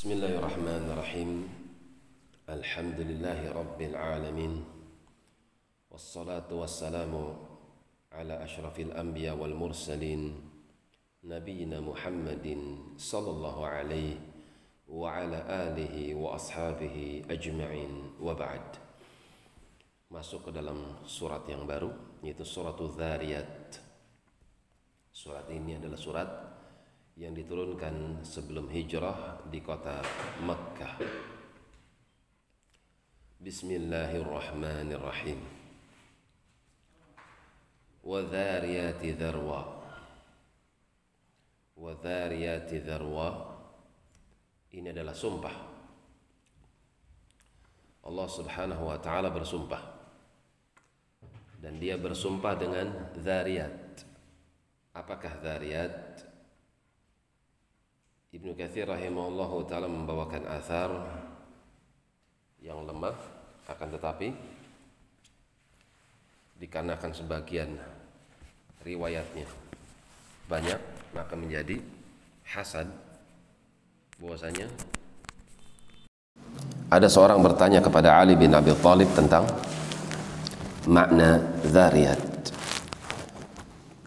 بسم الله الرحمن الرحيم الحمد لله رب العالمين والصلاة والسلام على أشرف الأنبياء والمرسلين نبينا محمد صلى الله عليه وعلى آله وأصحابه أجمعين وبعد masuk ke dalam surat yang baru yaitu surat Dzariyat. Surat ini adalah surat yang diturunkan sebelum hijrah di kota Makkah. Bismillahirrahmanirrahim. Wadhariyati dharwa. Wadhariyati dharwa. Ini adalah sumpah. Allah Subhanahu wa taala bersumpah. Dan dia bersumpah dengan dhariyat. Apakah dhariyat? Ibnu Katsir rahimahullahu taala membawakan athar yang lemah akan tetapi dikarenakan sebagian riwayatnya banyak maka menjadi hasan bahwasanya ada seorang bertanya kepada Ali bin Abi Thalib tentang makna zariyat.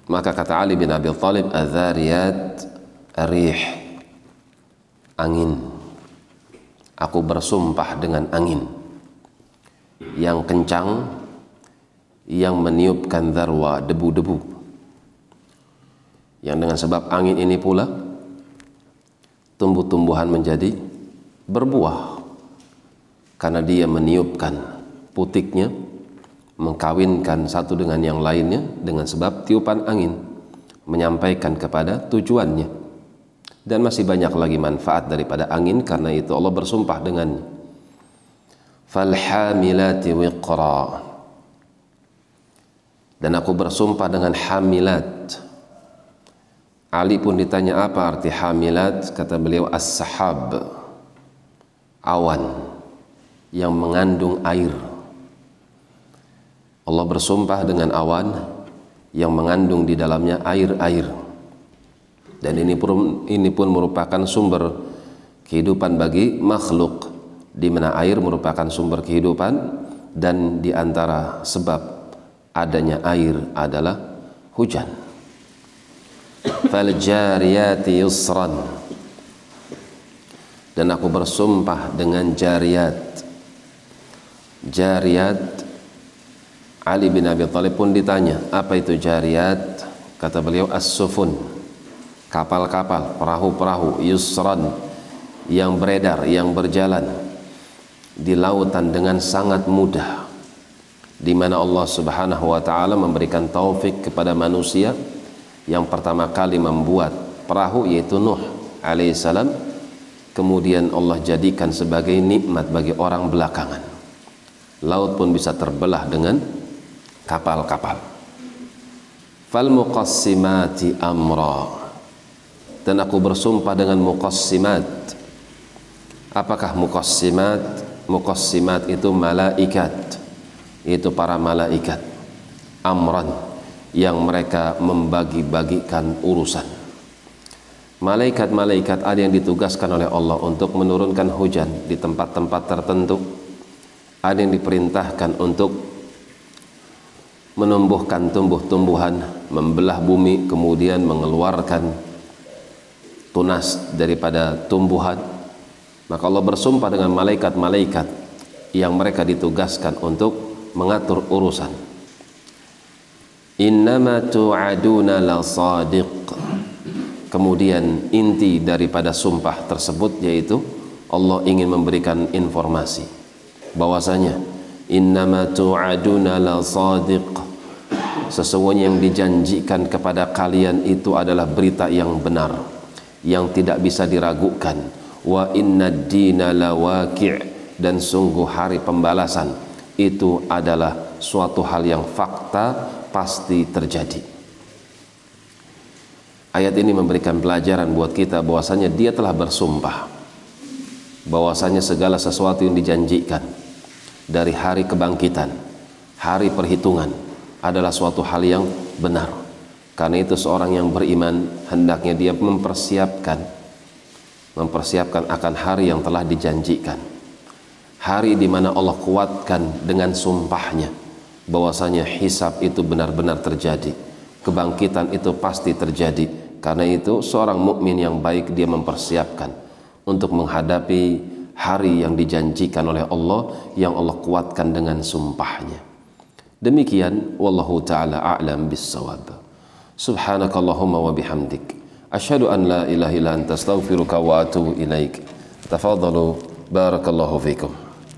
Maka kata Ali bin Abi Thalib az-zariyat rih angin. Aku bersumpah dengan angin. Yang kencang yang meniupkan darwa debu-debu. Yang dengan sebab angin ini pula tumbuh-tumbuhan menjadi berbuah. Karena dia meniupkan putiknya mengkawinkan satu dengan yang lainnya dengan sebab tiupan angin menyampaikan kepada tujuannya dan masih banyak lagi manfaat daripada angin karena itu Allah bersumpah dengannya falhamilati wiqra. Dan aku bersumpah dengan hamilat. Ali pun ditanya apa arti hamilat? Kata beliau as-sahab. Awan yang mengandung air. Allah bersumpah dengan awan yang mengandung di dalamnya air-air. Dan ini pun ini pun merupakan sumber kehidupan bagi makhluk di mana air merupakan sumber kehidupan dan di antara sebab adanya air adalah hujan. Fal jariyati yusran. Dan aku bersumpah dengan jariyat. Jariyat Ali bin Abi Thalib pun ditanya, apa itu jariyat? Kata beliau as-sufun. Kapal-kapal, perahu-perahu, yusran yang beredar, yang berjalan di lautan dengan sangat mudah. Di mana Allah Subhanahu wa taala memberikan taufik kepada manusia yang pertama kali membuat perahu yaitu Nuh alaihissalam kemudian Allah jadikan sebagai nikmat bagi orang belakangan. Laut pun bisa terbelah dengan kapal-kapal. Fal muqassimati amra. Dan aku bersumpah dengan muqassimat. Apakah muqassimat? Muqassimat itu malaikat. Itu para malaikat. Amran yang mereka membagi-bagikan urusan. Malaikat-malaikat ada yang ditugaskan oleh Allah untuk menurunkan hujan di tempat-tempat tertentu. Ada yang diperintahkan untuk menumbuhkan tumbuh-tumbuhan, membelah bumi, kemudian mengeluarkan tunas daripada tumbuhan. Maka Allah bersumpah dengan malaikat-malaikat yang mereka ditugaskan untuk mengatur urusan. Innama tu'aduna la sadiq. Kemudian inti daripada sumpah tersebut yaitu Allah ingin memberikan informasi bahwasanya innama tu'aduna la sadiq sesungguhnya yang dijanjikan kepada kalian itu adalah berita yang benar yang tidak bisa diragukan. Wa inna dina la waqi' dan sungguh hari pembalasan. Itu adalah suatu hal yang fakta pasti terjadi. Ayat ini memberikan pelajaran buat kita bahwasanya dia telah bersumpah bahwasanya segala sesuatu yang dijanjikan dari hari kebangkitan, hari perhitungan adalah suatu hal yang benar. Karena itu seorang yang beriman hendaknya dia mempersiapkan mempersiapkan akan hari yang telah dijanjikan. Hari di mana Allah kuatkan dengan sumpahnya bahwasanya hisab itu benar-benar terjadi kebangkitan itu pasti terjadi. Karena itu seorang mukmin yang baik dia mempersiapkan untuk menghadapi hari yang dijanjikan oleh Allah yang Allah kuatkan dengan sumpahnya. Demikian wallahu taala a'lam bis-shawab سبحانك اللهم وبحمدك. أشهد أن لا إله إلا أنت أستغفرك وأتوب إليك. تفضلوا بارك الله فيكم.